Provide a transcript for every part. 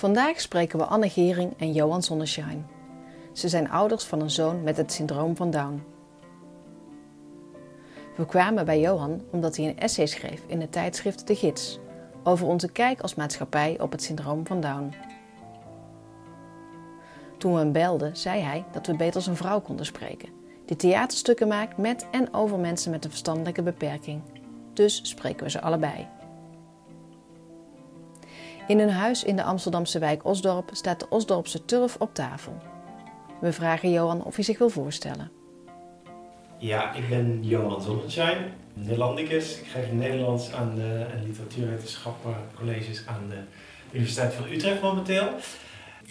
Vandaag spreken we Anne Gering en Johan Zonneschijn. Ze zijn ouders van een zoon met het syndroom van Down. We kwamen bij Johan omdat hij een essay schreef in het tijdschrift De Gids over onze kijk als maatschappij op het syndroom van Down. Toen we hem belden, zei hij dat we beter een vrouw konden spreken, die theaterstukken maakt met en over mensen met een verstandelijke beperking. Dus spreken we ze allebei. In hun huis in de Amsterdamse wijk Osdorp staat de Osdorpse turf op tafel. We vragen Johan of hij zich wil voorstellen. Ja, ik ben Johan Zonnenschein, Nederlandicus. Ik geef Nederlands aan de en literatuurwetenschappen colleges aan de Universiteit van Utrecht momenteel.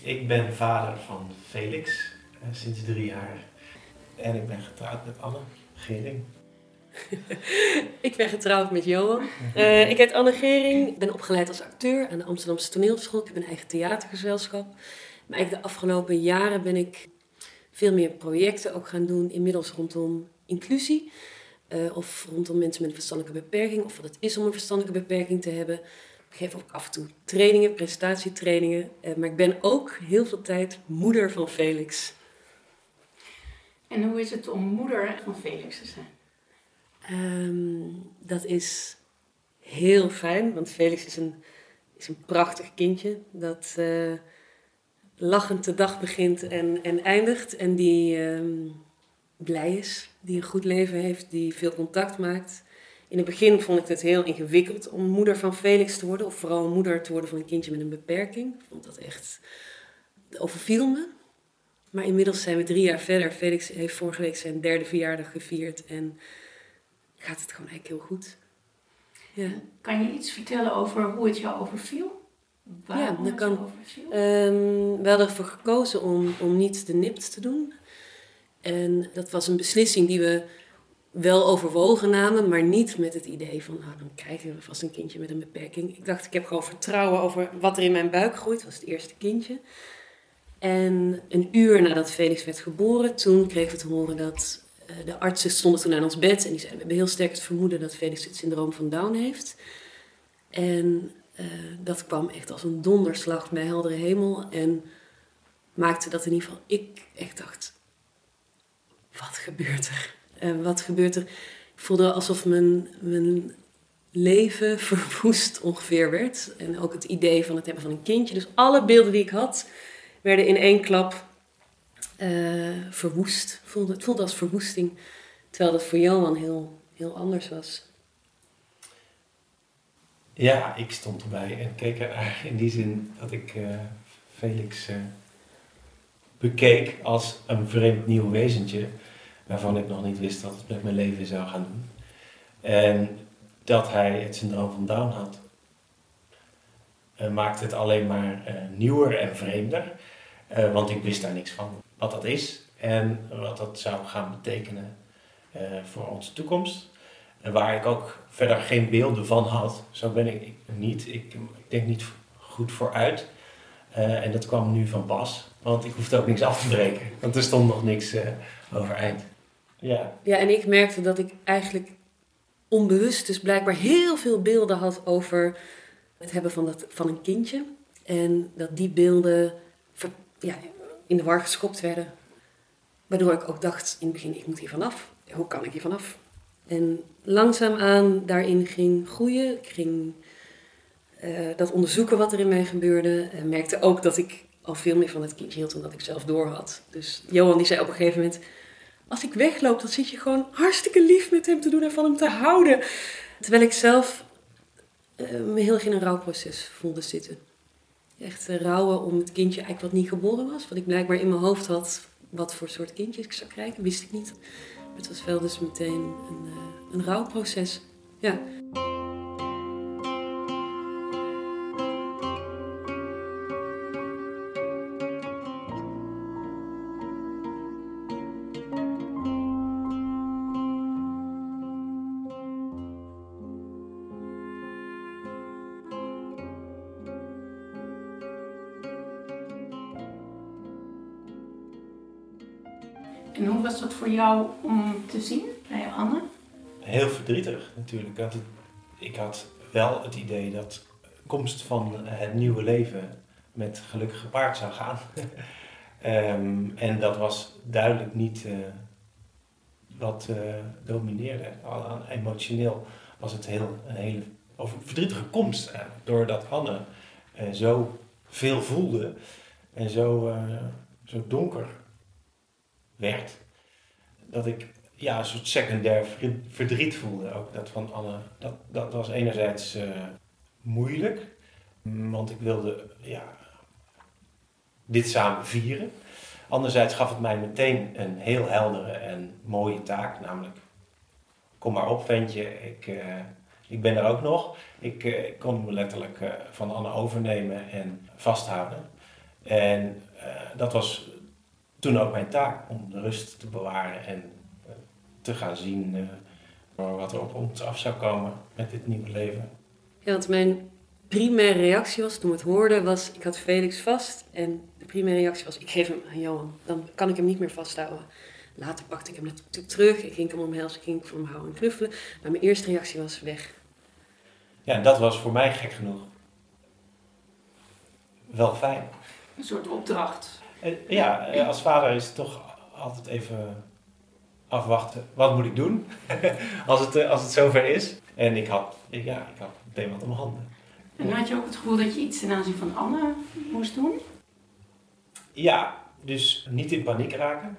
Ik ben vader van Felix, eh, sinds drie jaar. En ik ben getrouwd met Anne Gering. ik ben getrouwd met Johan. Uh, ik heet Anne Gering. Ik ben opgeleid als acteur aan de Amsterdamse Toneelschool. Ik heb een eigen theatergezelschap. Maar eigenlijk de afgelopen jaren ben ik veel meer projecten ook gaan doen. Inmiddels rondom inclusie. Uh, of rondom mensen met een verstandelijke beperking. Of wat het is om een verstandelijke beperking te hebben. Ik geef ook af en toe trainingen, presentatietrainingen. Uh, maar ik ben ook heel veel tijd moeder van Felix. En hoe is het om moeder van Felix te zijn? Um, dat is heel fijn, want Felix is een, is een prachtig kindje dat uh, lachend de dag begint en, en eindigt. En die um, blij is, die een goed leven heeft, die veel contact maakt. In het begin vond ik het heel ingewikkeld om moeder van Felix te worden, of vooral moeder te worden van een kindje met een beperking. Ik vond dat echt, overviel me. Maar inmiddels zijn we drie jaar verder. Felix heeft vorige week zijn derde verjaardag gevierd en gaat het gewoon eigenlijk heel goed. Ja. Kan je iets vertellen over hoe het jou overviel? Waarom ja, dat kan. Um, we hadden ervoor gekozen om, om niet de NIPT te doen. En dat was een beslissing die we wel overwogen namen, maar niet met het idee van, nou, dan krijgen we vast een kindje met een beperking. Ik dacht, ik heb gewoon vertrouwen over wat er in mijn buik groeit. Dat was het eerste kindje. En een uur nadat Felix werd geboren, toen kregen we te horen dat de artsen stonden toen aan ons bed en die zeiden, we hebben heel sterk het vermoeden dat Felix het syndroom van Down heeft. En uh, dat kwam echt als een donderslag bij heldere hemel en maakte dat in ieder geval ik echt dacht, wat gebeurt er? Uh, wat gebeurt er? Ik voelde alsof mijn, mijn leven verwoest ongeveer werd. En ook het idee van het hebben van een kindje. Dus alle beelden die ik had, werden in één klap uh, verwoest. Voelde, het voelde als verwoesting. Terwijl dat voor Johan heel, heel anders was. Ja, ik stond erbij en keek er in die zin dat ik uh, Felix uh, bekeek als een vreemd nieuw wezentje. Waarvan ik nog niet wist wat het met mijn leven zou gaan doen. En dat hij het syndroom van Down had. maakte het alleen maar nieuwer en vreemder. want ik wist daar niks van wat dat is en wat dat zou gaan betekenen uh, voor onze toekomst. En waar ik ook verder geen beelden van had, zo ben ik, niet. Ik, ik, denk niet goed vooruit. Uh, en dat kwam nu van pas, want ik hoefde ook niks af te breken, want er stond nog niks uh, overeind. Ja. ja, en ik merkte dat ik eigenlijk onbewust dus blijkbaar heel veel beelden had over het hebben van, dat, van een kindje. En dat die beelden ja, in de war geschopt werden. Waardoor ik ook dacht in het begin, ik moet hier vanaf. Hoe kan ik hier vanaf? En langzaamaan daarin ging groeien. Ik ging uh, dat onderzoeken wat er in mij gebeurde. En merkte ook dat ik al veel meer van het kindje hield dan dat ik zelf door had. Dus Johan die zei op een gegeven moment... Als ik wegloop, dan zit je gewoon hartstikke lief met hem te doen en van hem te houden. Terwijl ik zelf uh, me heel erg in een rouwproces voelde zitten echt rouwen om het kindje eigenlijk wat niet geboren was. Wat ik blijkbaar in mijn hoofd had wat voor soort kindjes ik zou krijgen, wist ik niet. Het was wel dus meteen een, uh, een rouwproces. Ja. En hoe was dat voor jou om te zien bij Anne? Heel verdrietig natuurlijk. Ik had, wel het idee dat de komst van het nieuwe leven met gelukkig gepaard zou gaan. um, en dat was duidelijk niet uh, wat uh, domineerde. Emotioneel was het heel, een hele verdrietige komst. Doordat Anne zo veel voelde en zo, zo donker werd, dat ik ja, een soort secundair verdriet voelde. Ook dat van Anne. Dat, dat was enerzijds uh, moeilijk, want ik wilde ja, dit samen vieren. Anderzijds gaf het mij meteen een heel heldere en mooie taak, namelijk kom maar op ventje, ik, uh, ik ben er ook nog. Ik, ik kon me letterlijk van Anne overnemen en vasthouden. En dat was toen ook mijn taak om de rust te bewaren en uh, te gaan zien uh, wat er op ons af zou komen met dit nieuwe leven. Ja, want mijn primaire reactie was toen we het hoorden, was ik had Felix vast en de primaire reactie was ik geef hem aan Johan, dan kan ik hem niet meer vasthouden. Later pakte ik hem natuurlijk terug, ik ging hem omhelzen, ik ging van hem houden en knuffelen, maar mijn eerste reactie was weg. Ja, en dat was voor mij gek genoeg wel fijn. Een soort opdracht. Ja, eh, als vader is het toch altijd even afwachten. Wat moet ik doen als, het, eh, als het zover is? En ik had, ja, ik had meteen wat om handen. En had je ook het gevoel dat je iets ten aanzien van Anne moest doen? Ja, dus niet in paniek raken.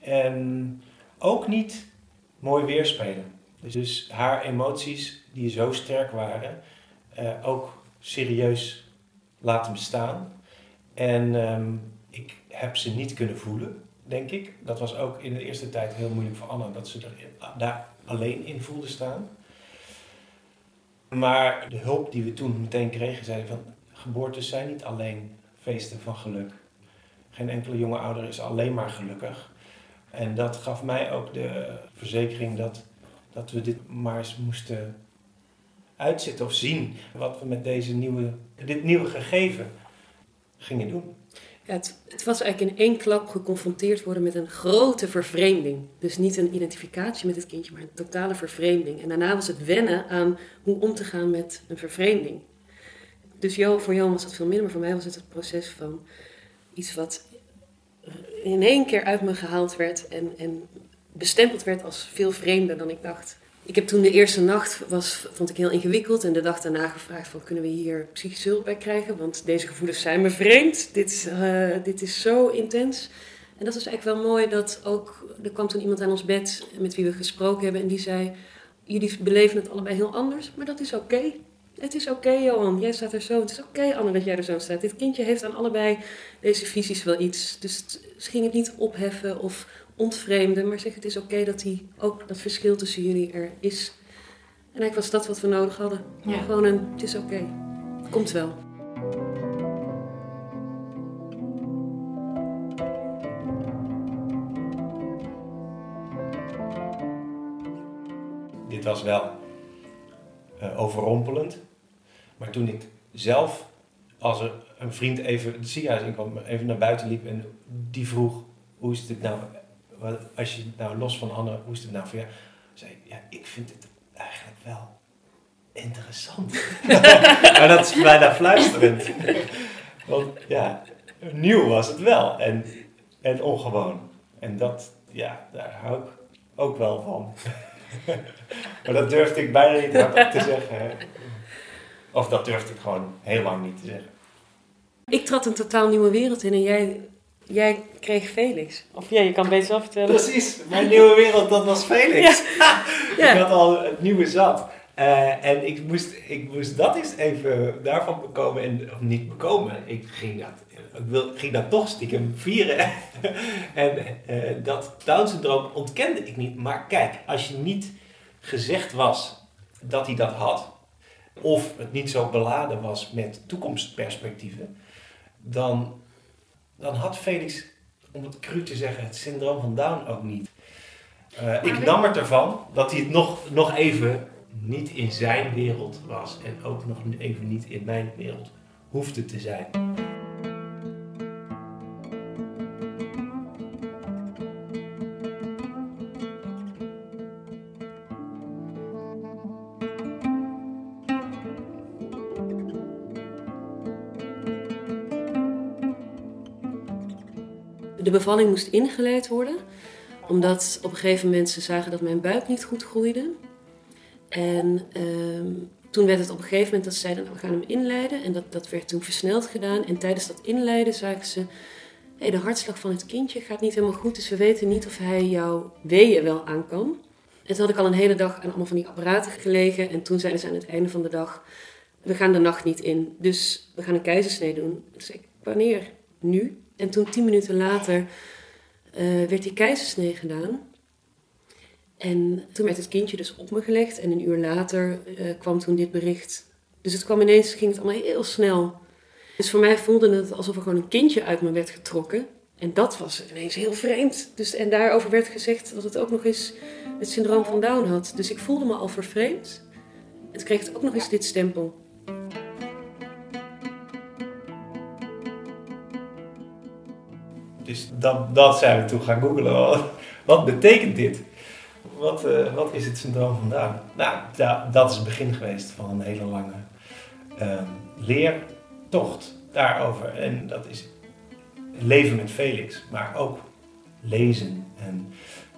En ook niet mooi weerspelen. Dus haar emoties, die zo sterk waren, eh, ook serieus laten bestaan. En um, ik heb ze niet kunnen voelen, denk ik. Dat was ook in de eerste tijd heel moeilijk voor Anna, dat ze er, daar alleen in voelde staan. Maar de hulp die we toen meteen kregen, zei van geboortes zijn niet alleen feesten van geluk. Geen enkele jonge ouder is alleen maar gelukkig. En dat gaf mij ook de verzekering dat, dat we dit maar eens moesten uitzitten of zien. Wat we met deze nieuwe, dit nieuwe gegeven gingen doen. Het, was eigenlijk in één klap geconfronteerd worden met een grote vervreemding. Dus niet een identificatie met het kindje, maar een totale vervreemding. En daarna was het wennen aan hoe om te gaan met een vervreemding. Dus voor Johan was dat veel minder, maar voor mij was het het proces van iets wat in één keer uit me gehaald werd en, en bestempeld werd als veel vreemder dan ik dacht. Ik heb toen de eerste nacht, was, vond ik heel ingewikkeld. En de dag daarna gevraagd van, kunnen we hier psychische hulp bij krijgen? Want deze gevoelens zijn me vreemd. Dit, uh, dit is zo intens. En dat was eigenlijk wel mooi dat ook... Er kwam toen iemand aan ons bed met wie we gesproken hebben. En die zei, jullie beleven het allebei heel anders. Maar dat is oké. Het is oké, Johan. Jij staat er zo. Het is oké, Anne, dat jij er zo staat. Dit kindje heeft aan allebei deze visies wel iets. Dus ze ging het niet opheffen of ontvreemden, maar zeg het is oké dat die, ook dat verschil tussen jullie er is. En eigenlijk was dat wat we nodig hadden. Ja. Gewoon een, het is oké. Het komt wel. Dit was wel uh, overrompelend. Maar toen ik zelf, als er een vriend even het ziekenhuis inkwam, even naar buiten liep en die vroeg: hoe is dit nou als je nou los van Anne, is het nou? Zei ja, ik vind het eigenlijk wel interessant. maar dat is bijna fluisterend. Want ja, nieuw was het wel en, en ongewoon. En dat, ja, daar hou ik ook wel van. maar dat durfde ik bijna niet te zeggen. Of dat durfde ik gewoon heel lang niet te zeggen. Ik trad een totaal nieuwe wereld in en jij Jij kreeg Felix. Of ja, je kan beter zelf vertellen. Precies, mijn nieuwe wereld, dat was Felix. Ja. ik had al het nieuwe zat. Uh, en ik moest, ik moest dat eens even daarvan bekomen, en, of niet bekomen. Ik ging dat ik, wil, ging dat toch stiekem vieren. en uh, dat Down-syndroom ontkende ik niet. Maar kijk, als je niet gezegd was dat hij dat had, of het niet zo beladen was met toekomstperspectieven, dan, dan had Felix, om het cru te zeggen, het syndroom van Down ook niet. Uh, ik nam het ervan dat hij het nog, nog even niet in zijn wereld was en ook nog even niet in mijn wereld hoefde te zijn. De bevalling moest ingeleid worden, omdat op een gegeven moment ze zagen dat mijn buik niet goed groeide. En ehm, toen werd het op een gegeven moment dat ze zeiden, nou, we gaan hem inleiden. En dat, dat werd toen versneld gedaan. En tijdens dat inleiden zagen ze, hey, de hartslag van het kindje gaat niet helemaal goed. Dus we weten niet of hij jouw weeën wel aan kan. En toen had ik al een hele dag aan allemaal van die apparaten gelegen. En toen zeiden ze aan het einde van de dag, we gaan de nacht niet in. Dus we gaan een keizersnee doen. Dus ik, wanneer? Nu. En toen tien minuten later uh, werd die keizersnee gedaan. En toen werd het kindje dus op me gelegd en een uur later uh, kwam toen dit bericht. Dus het kwam ineens, ging het allemaal heel snel. Dus voor mij voelde het alsof er gewoon een kindje uit me werd getrokken. En dat was ineens heel vreemd. Dus, en daarover werd gezegd dat het ook nog eens het syndroom van Down had. Dus ik voelde me al vervreemd. Toen kreeg het ook nog eens dit stempel. Dus dat, dat zijn we toen gaan googlen. Wat, wat betekent dit? Wat, uh, wat is het syndroom van Down? Nou, da, dat is het begin geweest van een hele lange uh, leertocht daarover. En dat is leven met Felix, maar ook lezen en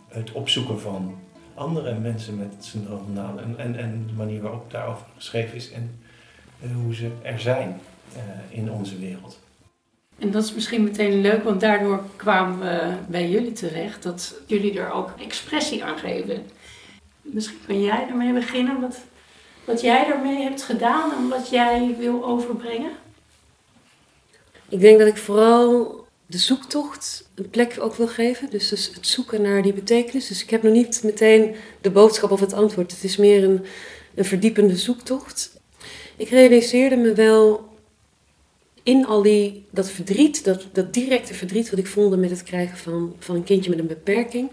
het opzoeken van andere mensen met het syndroom van Down. En, en, en de manier waarop daarover geschreven is en uh, hoe ze er zijn uh, in onze wereld. En dat is misschien meteen leuk, want daardoor kwamen we bij jullie terecht dat jullie er ook expressie aan geven. Misschien kan jij ermee beginnen, wat, wat jij ermee hebt gedaan en wat jij wil overbrengen? Ik denk dat ik vooral de zoektocht een plek ook wil geven. Dus, dus het zoeken naar die betekenis. Dus ik heb nog niet meteen de boodschap of het antwoord. Het is meer een, een verdiepende zoektocht. Ik realiseerde me wel in al die, dat verdriet, dat, dat directe verdriet wat ik voelde met het krijgen van, van een kindje met een beperking.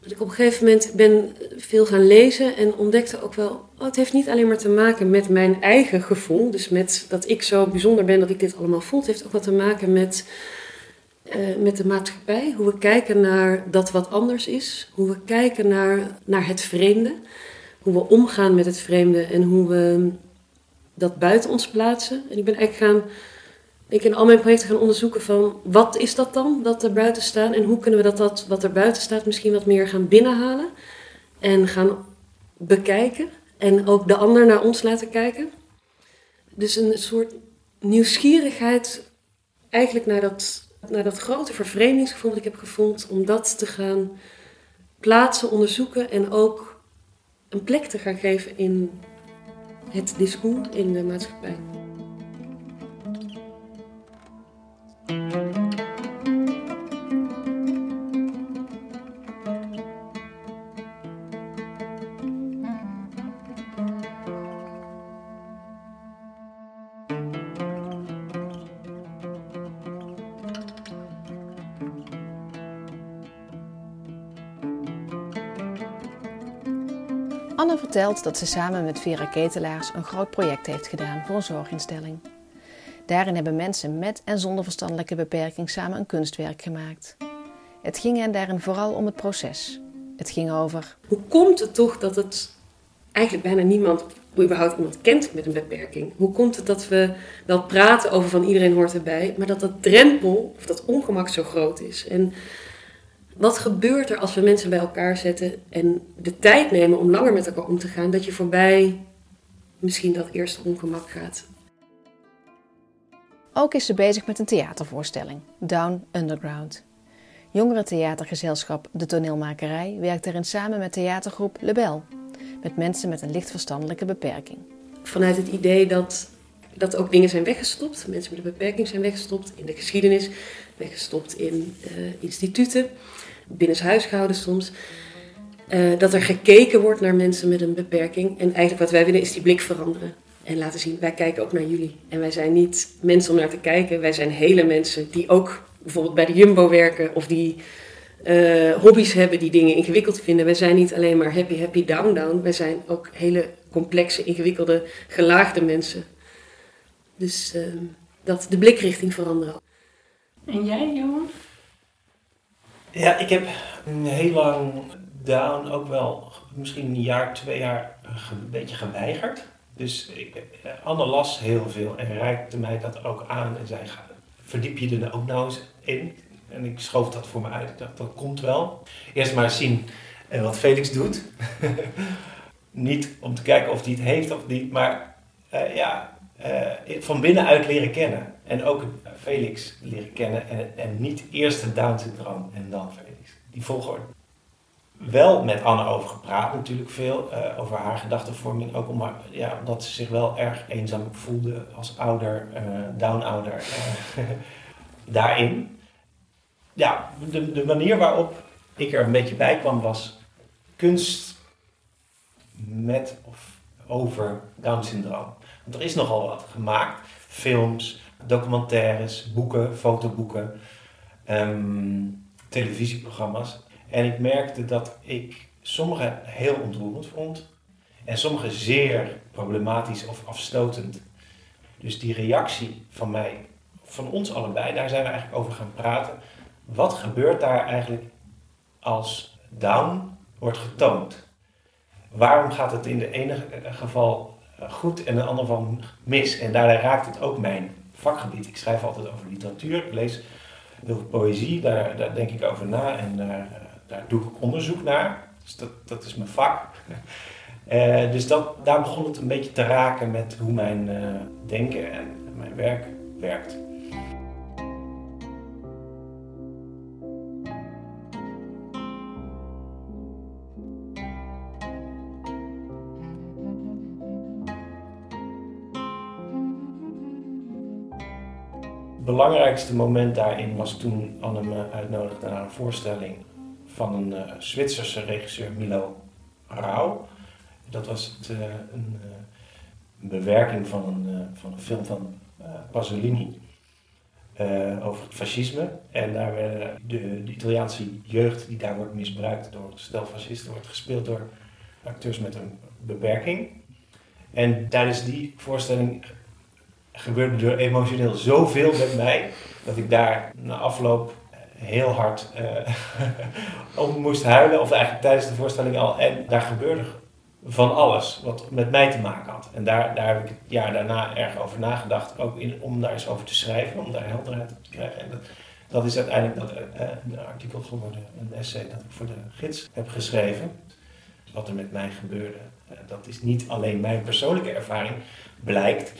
Dat ik op een gegeven moment ben veel gaan lezen en ontdekte ook wel, oh, het heeft niet alleen maar te maken met mijn eigen gevoel. Dus met dat ik zo bijzonder ben dat ik dit allemaal voel. Het heeft ook wat te maken met, uh, met de maatschappij. Hoe we kijken naar dat wat anders is. Hoe we kijken naar, naar het vreemde. Hoe we omgaan met het vreemde en hoe we dat buiten ons plaatsen. En ik ben eigenlijk gaan ik in al mijn projecten gaan onderzoeken van wat is dat dan, dat er buiten staat en hoe kunnen we dat, dat wat er buiten staat misschien wat meer gaan binnenhalen en gaan bekijken en ook de ander naar ons laten kijken. Dus een soort nieuwsgierigheid eigenlijk naar dat, naar dat grote vervreemdingsgevoel dat ik heb gevoeld, om dat te gaan plaatsen, onderzoeken en ook een plek te gaan geven in het discours in de maatschappij. Anne vertelt dat ze samen met Vera Ketelaars een groot project heeft gedaan voor een zorginstelling. Daarin hebben mensen met en zonder verstandelijke beperking samen een kunstwerk gemaakt. Het ging hen daarin vooral om het proces. Het ging over. Hoe komt het toch dat het eigenlijk bijna niemand, überhaupt iemand kent met een beperking? Hoe komt het dat we wel praten over van iedereen hoort erbij, maar dat dat drempel of dat ongemak zo groot is? En wat gebeurt er als we mensen bij elkaar zetten en de tijd nemen om langer met elkaar om te gaan, dat je voorbij misschien dat eerste ongemak gaat? Ook is ze bezig met een theatervoorstelling, Down Underground. Jongerentheatergezelschap De Toneelmakerij werkt erin samen met theatergroep Lebel, met mensen met een licht verstandelijke beperking. Vanuit het idee dat dat ook dingen zijn weggestopt. Mensen met een beperking zijn weggestopt in de geschiedenis, weggestopt in uh, instituten, binnenshuisgehouden soms. Uh, dat er gekeken wordt naar mensen met een beperking. En eigenlijk wat wij willen is die blik veranderen. En laten zien, wij kijken ook naar jullie. En wij zijn niet mensen om naar te kijken. Wij zijn hele mensen die ook bijvoorbeeld bij de Jumbo werken. Of die uh, hobby's hebben die dingen ingewikkeld vinden. Wij zijn niet alleen maar happy, happy, down, down. Wij zijn ook hele complexe, ingewikkelde, gelaagde mensen. Dus uh, dat de blikrichting veranderen. En jij, Johan? Ja, ik heb heel lang down ook wel misschien een jaar, twee jaar een beetje geweigerd. Dus ik, eh, Anne las heel veel en reikte mij dat ook aan en zei: verdiep je er ook nou eens in? En ik schoof dat voor me uit. Ik dacht, dat komt wel. Eerst maar zien eh, wat Felix doet. niet om te kijken of hij het heeft of niet, maar uh, ja, uh, van binnenuit leren kennen. En ook Felix leren kennen en, en niet eerst het Down-syndroom en dan. Die volgorde. Wel met Anne over gepraat natuurlijk veel, uh, over haar gedachtenvorming. Ook om, ja, omdat ze zich wel erg eenzaam voelde als ouder, down-ouder daarin ja, de, de manier waarop ik er een beetje bij kwam was kunst met of over Down-syndroom. Want er is nogal wat gemaakt. Films, documentaires, boeken, fotoboeken, ehm, televisieprogramma's. En ik merkte dat ik sommige heel ontroerend vond en sommige zeer problematisch of afstotend. Dus die reactie van mij, van ons allebei, daar zijn we eigenlijk over gaan praten wat gebeurt daar eigenlijk als down wordt getoond? Waarom gaat het in de ene geval goed en in de andere geval mis? En daardoor raakt het ook mijn vakgebied. Ik schrijf altijd over literatuur, ik lees heel veel poëzie, daar, daar denk ik over na en daar, daar doe ik onderzoek naar. Dus dat, dat is mijn vak. Uh, dus dat, daar begon het een beetje te raken met hoe mijn uh, denken en mijn werk werkt. Belangrijkste moment daarin was toen Anne me uitnodigde naar een voorstelling van een uh, Zwitserse regisseur Milo Rauw. Dat was het, uh, een, uh, bewerking van een, van een film van Pasolini over het fascisme. En daar werden de, de, Italiaanse jeugd die daar wordt misbruikt door stel fascisten, wordt gespeeld door acteurs met een beperking. En tijdens die voorstelling gebeurde er emotioneel zoveel met mij dat ik daar na afloop heel hard uh, om moest huilen, of eigenlijk tijdens de voorstelling al. En daar gebeurde van alles wat met mij te maken had. En daar, daar heb ik het jaar daarna erg over nagedacht, ook in, om daar eens over te schrijven, om daar helderheid op te krijgen. En dat, dat is uiteindelijk dat, uh, een artikel geworden, een essay dat ik voor de gids heb geschreven. Wat er met mij gebeurde. Dat is niet alleen mijn persoonlijke ervaring, blijkt.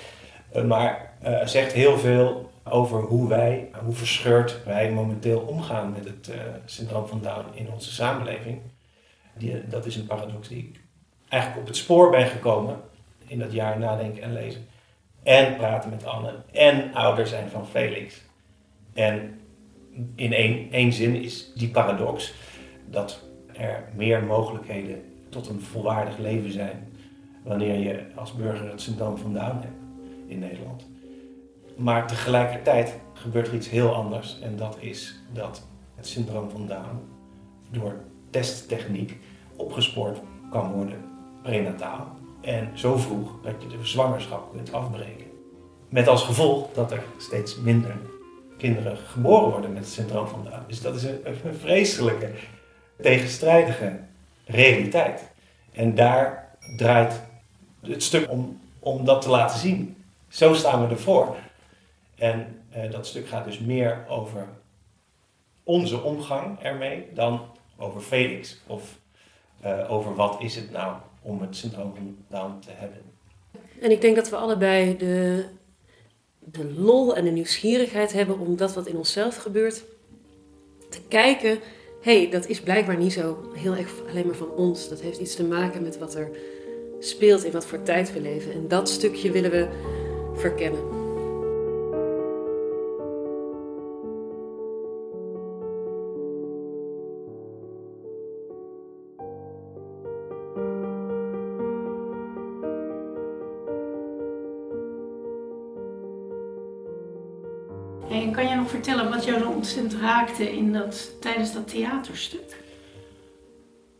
Eh, maar uh, zegt heel veel over hoe wij, hoe verscheurd wij momenteel omgaan met het uh, syndroom van Down in onze samenleving. Die, dat is een paradox die ik eigenlijk op het spoor ben gekomen in dat jaar nadenken en lezen. En praten met Anne en ouder zijn van Felix. En in één, één zin is die paradox dat er meer mogelijkheden tot een volwaardig leven zijn wanneer je als burger het syndroom van Down hebt in Nederland. Maar tegelijkertijd gebeurt er iets heel anders en dat is dat het syndroom van Down door testtechniek opgespoord kan worden prenataal. En zo vroeg dat je de zwangerschap kunt afbreken. Met als gevolg dat er steeds minder kinderen geboren worden met het syndroom van Down. Dus dat is een, een vreselijke, tegenstrijdige realiteit. En daar draait het stuk om, om dat te laten zien. Zo staan we ervoor. En uh, dat stuk gaat dus meer over onze omgang ermee dan over Felix. Of uh, over wat is het nou om het syndroom Down te hebben. En ik denk dat we allebei de, de lol en de nieuwsgierigheid hebben om dat wat in onszelf gebeurt te kijken. Hey, dat is blijkbaar niet zo heel erg alleen maar van ons. Dat heeft iets te maken met wat er speelt in wat voor tijd we leven. En dat stukje willen we verkennen. En kan je nog vertellen wat jou zo ontzettend raakte in dat, tijdens dat theaterstuk?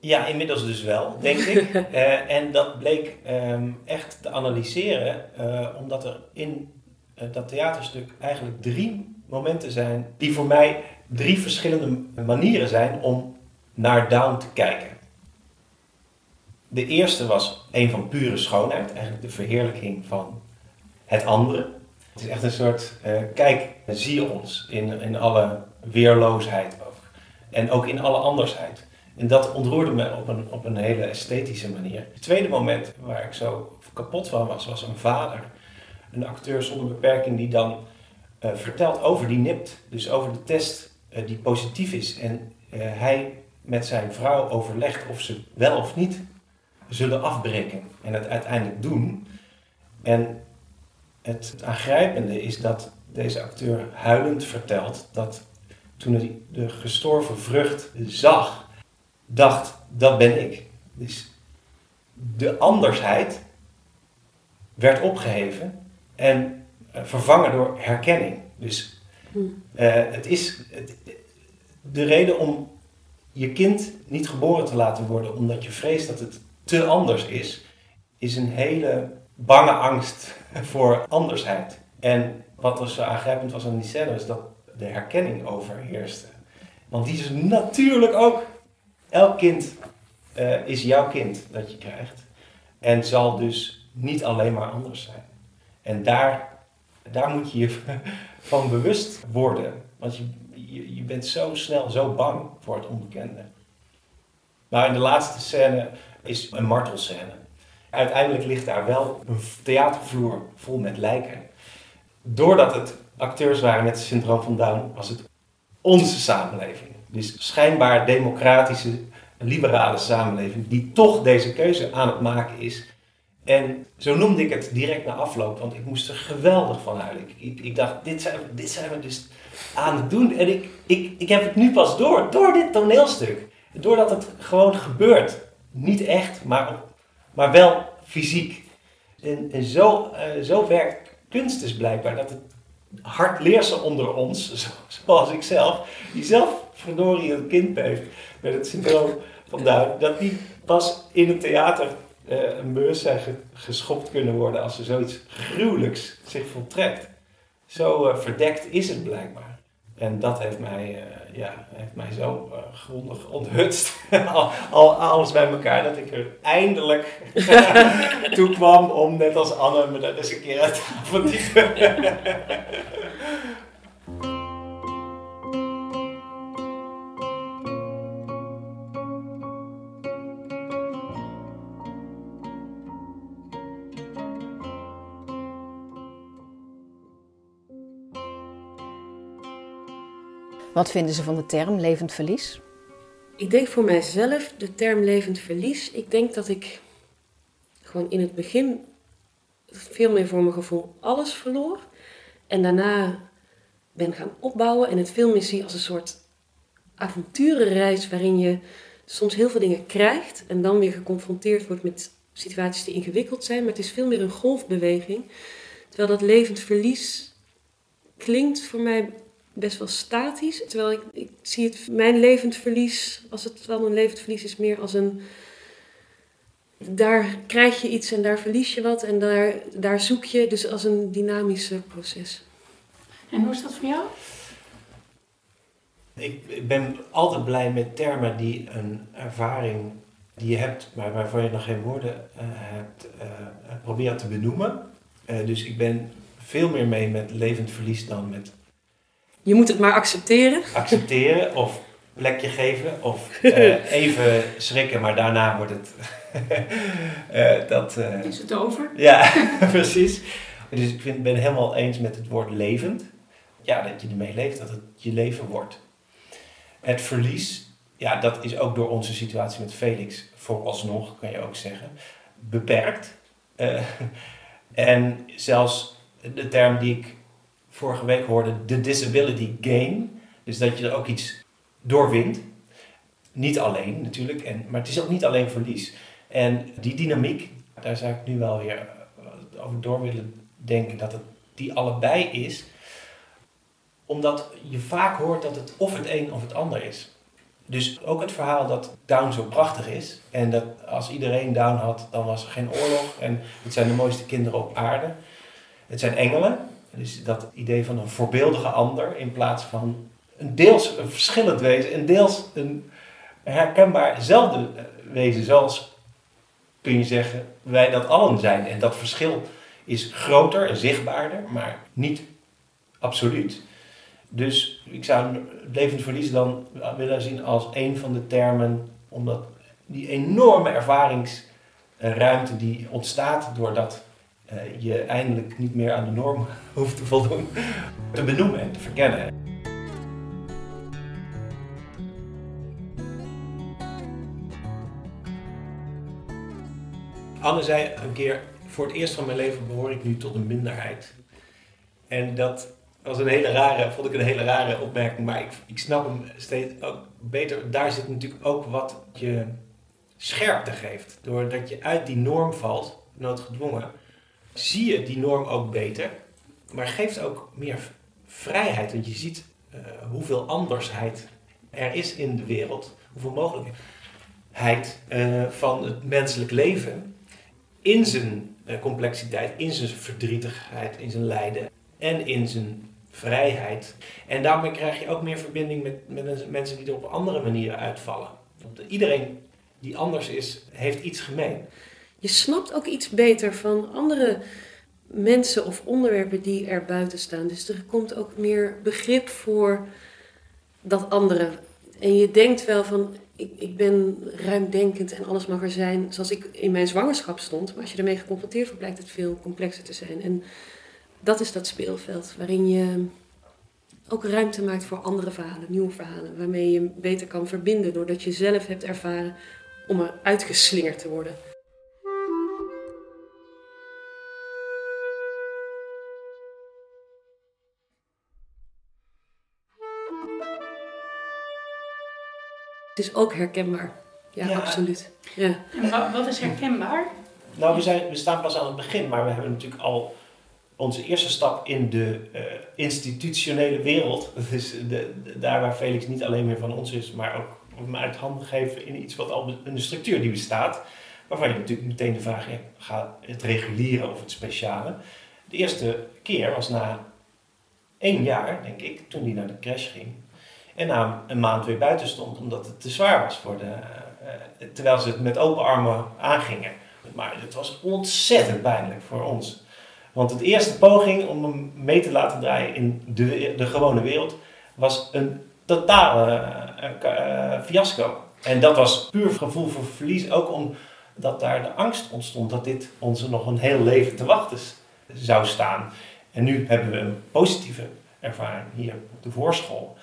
Ja, inmiddels dus wel, denk ik. Eh, en dat bleek ehm, echt te analyseren, eh, omdat er in eh, dat theaterstuk eigenlijk drie momenten zijn die voor mij drie verschillende manieren zijn om naar Down te kijken. De eerste was een van pure schoonheid, eigenlijk de verheerlijking van het andere. Het is echt een soort, kijk, zie ons in, in alle weerloosheid ook. En ook in alle andersheid. En dat ontroerde me op een, op een hele esthetische manier. Het tweede moment waar ik zo kapot van was, was een vader. Een acteur zonder beperking die dan uh, vertelt over die NIPT. Dus over de test uh, die positief is. En uh, hij met zijn vrouw overlegt of ze wel of niet zullen afbreken. En het uiteindelijk doen. En het aangrijpende is dat deze acteur huilend vertelt dat toen hij de gestorven vrucht zag, dacht, dat ben ik. Dus de andersheid werd opgeheven en uh, vervangen door herkenning. Dus uh, het is het, de reden om je kind niet geboren te laten worden omdat je vreest dat het te anders is, is een hele bange angst voor andersheid. En wat er zo aangrijpend was aan die scène is dat de herkenning overheerste. Want die is natuurlijk ook elk kind uh, is jouw kind dat je krijgt. En zal dus niet alleen maar anders zijn. En daar, daar moet je je van bewust worden. Want je, je, je bent zo snel zo bang voor het onbekende. Maar in de laatste scène is een martelscène. Uiteindelijk ligt daar wel een theatervloer vol met lijken. Doordat het acteurs waren met het syndroom van Down, was het onze samenleving. Dus schijnbaar democratische, liberale samenleving die toch deze keuze aan het maken is. En zo noemde ik het direct na afloop, want ik moest er geweldig van huilen. Ik, ik, dacht, dit zijn, dit zijn we dus aan het doen. En ik, ik, ik heb het nu pas door, door dit toneelstuk. Doordat het gewoon gebeurt. Niet echt, maar, maar wel fysiek. En, zo, uh, zo werkt kunst dus blijkbaar. Dat het hardleerse onder ons, zoals ik zelf, die zelf verdorie een kind heeft met het syndroom van Down, dat die pas in het theater uh, een beurs zijn geschopt kunnen worden als er zoiets gruwelijks zich voltrekt. Zo uh, verdekt is het blijkbaar. En dat heeft mij, uh, ja, heeft mij zo grondig onthutst. al, al, alles bij elkaar dat ik er eindelijk toe kwam om, net als Anne, me dat eens een keer uit te Wat vinden ze van de term levend verlies? Ik denk voor mijzelf de term levend verlies. Ik denk dat ik gewoon in het begin veel meer voor mijn gevoel alles verloor. En daarna ben gaan opbouwen en het veel meer zie als een soort avonturenreis waarin je soms heel veel dingen krijgt en dan weer geconfronteerd wordt met situaties die ingewikkeld zijn. Maar het is veel meer een golfbeweging. Terwijl dat levend verlies klinkt voor mij best wel statisch. Terwijl ik, ik zie het, mijn levend verlies, als het dan een levend verlies is, meer als een. Daar krijg je iets en daar verlies je wat en daar, daar zoek je, dus als een dynamische proces. En hoe is dat voor jou? Ik ben altijd blij met termen die een ervaring die je hebt, maar waarvan je nog geen woorden uh, hebt, uh, proberen te benoemen. Uh, dus ik ben veel meer mee met levend verlies dan met je moet het maar accepteren. Accepteren of plekje geven of uh, even schrikken, maar daarna wordt het. uh, dat, uh, is het over? Ja, precies. Dus ik vind, ben helemaal eens met het woord levend. Ja, dat je ermee leeft, dat het je leven wordt. Het verlies, ja, dat is ook door onze situatie met Felix, vooralsnog kan je ook zeggen, beperkt. en zelfs de term die ik vorige week hoorde, de disability gain. Dus dat je er ook iets doorwint. Niet alleen natuurlijk, en, maar het is ook niet alleen verlies. En die dynamiek, daar zou ik nu wel weer over door willen denken, dat het die allebei is. Omdat je vaak hoort dat het of het een of het ander is. Dus ook het verhaal dat Down zo prachtig is. En dat als iedereen Down had, dan was er geen oorlog. En het zijn de mooiste kinderen op aarde. Het zijn engelen. Dus dat idee van een voorbeeldige ander in plaats van een deels een verschillend wezen. En deels een herkenbaarzelfde wezen. Zoals kun je zeggen wij dat allen zijn. En dat verschil is groter en zichtbaarder, maar niet absoluut. Dus ik zou levend verlies dan willen zien als een van de termen, omdat die enorme ervaringsruimte die ontstaat doordat je eindelijk niet meer aan de norm hoeft te voldoen, te benoemen en te verkennen. Anne zei een keer, voor het eerst van mijn leven behoor ik nu tot een minderheid. En dat was een hele rare, vond ik een hele rare opmerking, maar ik, ik snap hem steeds ook beter. Daar zit natuurlijk ook wat je scherpte geeft. Doordat je uit die norm valt, noodgedwongen, zie je die norm ook beter, maar geeft ook meer vrijheid. Want je ziet uh, hoeveel andersheid er is in de wereld, hoeveel mogelijkheid uh, van het menselijk leven in zijn uh, complexiteit, in zijn verdrietigheid, in zijn lijden en in zijn vrijheid. En daarmee krijg je ook meer verbinding met, met mensen die er op andere manieren uitvallen. Want iedereen die anders is, heeft iets gemeen. Je snapt ook iets beter van andere mensen of onderwerpen die er buiten staan. Dus er komt ook meer begrip voor dat andere. En je denkt wel van, ik, ik ben ruimdenkend en alles mag er zijn zoals ik in mijn zwangerschap stond. Maar als je ermee geconfronteerd wordt, blijkt het veel complexer te zijn. En dat is dat speelveld waarin je ook ruimte maakt voor andere verhalen, nieuwe verhalen. Waarmee je beter kan verbinden doordat je zelf hebt ervaren om er uitgeslingerd te worden. Het is ook herkenbaar. Ja, absoluut. Ja. En wat is herkenbaar? Nou, we, zijn, we staan pas aan het begin, maar we hebben natuurlijk al onze eerste stap in de uh, institutionele wereld. Dat is de, daar waar Felix niet alleen meer van ons is, maar ook om uit handen geven in iets wat al in de structuur die bestaat. Waarvan je natuurlijk meteen de vraag hebt, gaat het reguliere of het speciale? De eerste keer was na één jaar, denk ik, toen hij naar de crash ging. En na een maand weer buiten stond, omdat het te zwaar was voor de... Uh, terwijl ze het met open armen aangingen. Maar het was ontzettend pijnlijk voor ons. Want het eerste poging om hem mee te laten draaien in de, de gewone wereld was een totale uh, fiasco. En dat was puur gevoel voor verlies, ook omdat daar de angst ontstond dat dit ons nog een heel leven te wachten zou staan. En nu hebben we een positieve ervaring hier op de voorschool.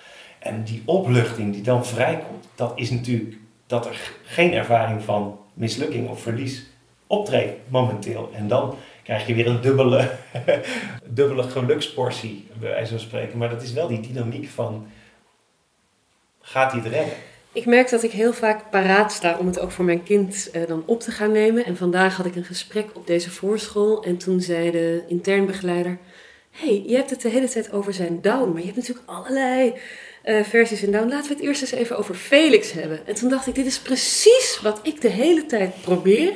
En die opluchting die dan vrijkomt, dat is natuurlijk dat er geen ervaring van mislukking of verlies optreedt momenteel. En dan krijg je weer een dubbele, dubbele geluksportie, bij wijze van spreken. Maar dat is wel die dynamiek van, gaat hij het redden? Ik merk dat ik heel vaak paraat sta om het ook voor mijn kind eh, dan op te gaan nemen. En vandaag had ik een gesprek op deze voorschool en toen zei de intern begeleider... hey, je hebt het de hele tijd over zijn down, maar je hebt natuurlijk allerlei uh, versies in down. Laten we het eerst eens even over Felix hebben. En toen dacht ik, dit is precies wat ik de hele tijd probeer...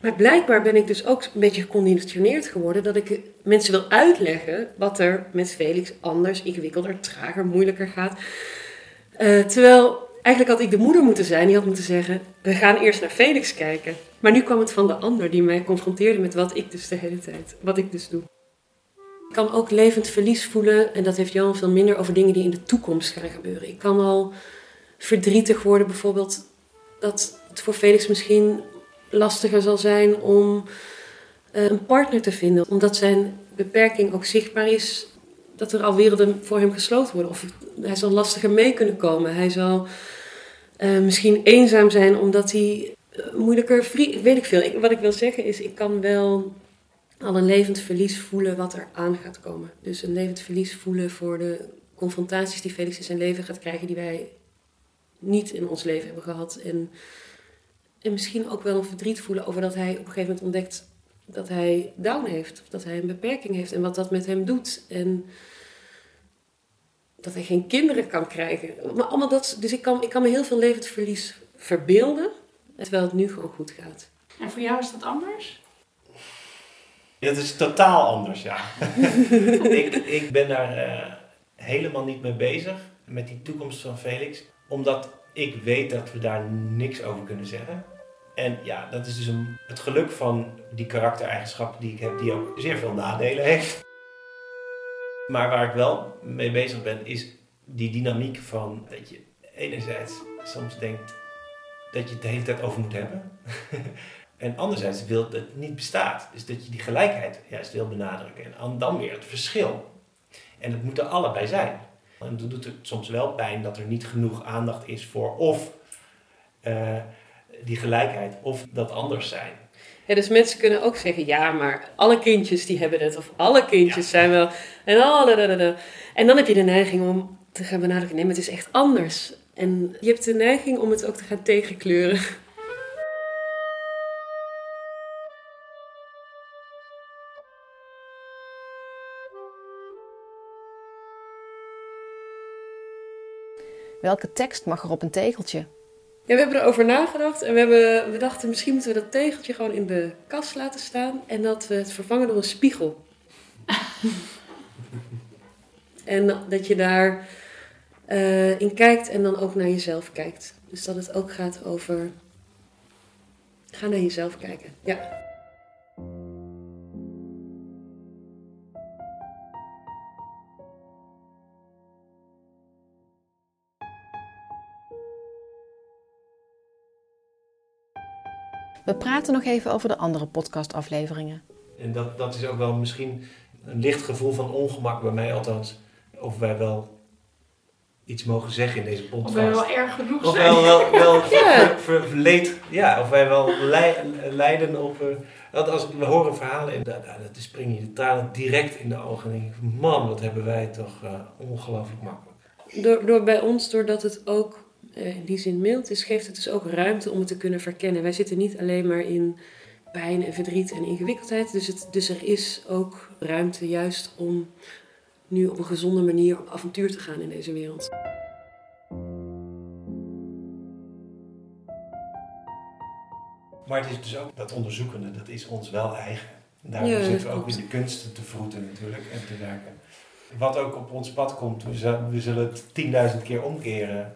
Maar blijkbaar ben ik dus ook een beetje geconditioneerd geworden dat ik mensen wil uitleggen wat er met Felix anders, ingewikkelder, trager, moeilijker gaat. Uh, terwijl eigenlijk had ik de moeder moeten zijn die had moeten zeggen: we gaan eerst naar Felix kijken. Maar nu kwam het van de ander die mij confronteerde met wat ik dus de hele tijd, wat ik dus doe. Ik kan ook levend verlies voelen en dat heeft Jan veel minder over dingen die in de toekomst gaan gebeuren. Ik kan al verdrietig worden bijvoorbeeld dat het voor Felix misschien lastiger zal zijn om uh, een partner te vinden. Omdat zijn beperking ook zichtbaar is dat er al werelden voor hem gesloten worden. Of hij zal lastiger mee kunnen komen. Hij zal uh, misschien eenzaam zijn omdat hij uh, moeilijker. Weet ik veel. Wat ik wil zeggen is, ik kan wel al een levend verlies voelen wat er aan gaat komen. Dus een levend verlies voelen voor de confrontaties die Felix in zijn leven gaat krijgen, die wij niet in ons leven hebben gehad. En, en misschien ook wel een verdriet voelen over dat hij op een gegeven moment ontdekt dat hij down heeft, of dat hij een beperking heeft en wat dat met hem doet. En dat hij geen kinderen kan krijgen. Maar allemaal dat, dus ik kan, ik kan me heel veel levend verlies verbeelden, terwijl het nu gewoon goed gaat. En voor jou is dat anders? Dat is totaal anders, ja. ik, ik ben daar uh, helemaal niet mee bezig met die toekomst van Felix, omdat ik weet dat we daar niks over kunnen zeggen. En ja, dat is dus een, het geluk van die karaktereigenschappen die ik heb, die ook zeer veel nadelen heeft. Maar waar ik wel mee bezig ben, is die dynamiek van dat je enerzijds soms denkt dat je het de hele tijd over moet hebben. en anderzijds wil dat het niet bestaat. Dus dat je die gelijkheid juist wil benadrukken. En dan weer het verschil. En het moet er allebei zijn. En dan doet het soms wel pijn dat er niet genoeg aandacht is voor of uh, die gelijkheid of dat anders zijn. Ja, dus mensen kunnen ook zeggen, ja, maar alle kindjes die hebben het. Of alle kindjes zijn wel... En, alle, en dan heb je de neiging om te gaan benadrukken, nee, maar het is echt anders. En je hebt de neiging om het ook te gaan tegenkleuren. Welke tekst mag er op een tegeltje? Ja, we hebben erover nagedacht en we, hebben, we dachten misschien moeten we dat tegeltje gewoon in de kast laten staan en dat we het vervangen door een spiegel. en dat je daar uh, in kijkt en dan ook naar jezelf kijkt. Dus dat het ook gaat over. Ga naar jezelf kijken. Ja. We praten nog even over de andere podcastafleveringen. En dat, dat is ook wel misschien een licht gevoel van ongemak bij mij althans. Of wij wel iets mogen zeggen in deze podcast. Of wij wel erg genoeg of zijn. Of wel, wel, wel ja. verleed, ja, of wij wel lijden op... Uh, als we horen verhalen, en dat, dat springen je de tranen direct in de ogen. En denk ik, man, wat hebben wij toch uh, ongelooflijk makkelijk. Door, door bij ons, doordat het ook in die zin mild is, geeft het dus ook ruimte om het te kunnen verkennen. Wij zitten niet alleen maar in pijn en verdriet en ingewikkeldheid. Dus, het, dus er is ook ruimte juist om nu op een gezonde manier op avontuur te gaan in deze wereld. Maar het is dus ook dat onderzoekende, dat is ons wel eigen. Daar zitten we ook in de kunsten te vroeten natuurlijk en te werken. Wat ook op ons pad komt, we zullen het tienduizend keer omkeren.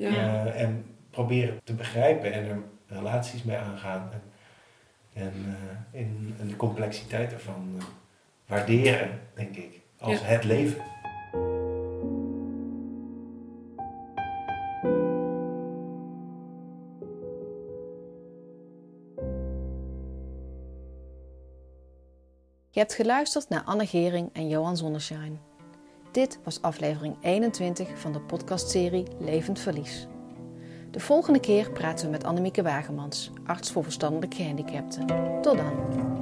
Ja. Uh, en proberen te begrijpen en er relaties mee aangaan. En, en, uh, in, in, de complexiteit ervan uh, waarderen, denk ik als het leven. Je hebt geluisterd naar Anne Gering en Johan Zonneschijn. Dit was aflevering 21 van de podcastserie Levend Verlies. De volgende keer praten we met Annemieke Wagemans, arts voor verstandelijk gehandicapten. Tot dan!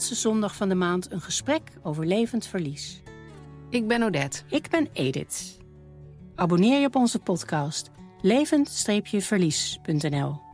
Laatste zondag van de maand een gesprek over levend verlies. Ik ben Odette. Ik ben Edith. Abonneer je op onze podcast levend-verlies.nl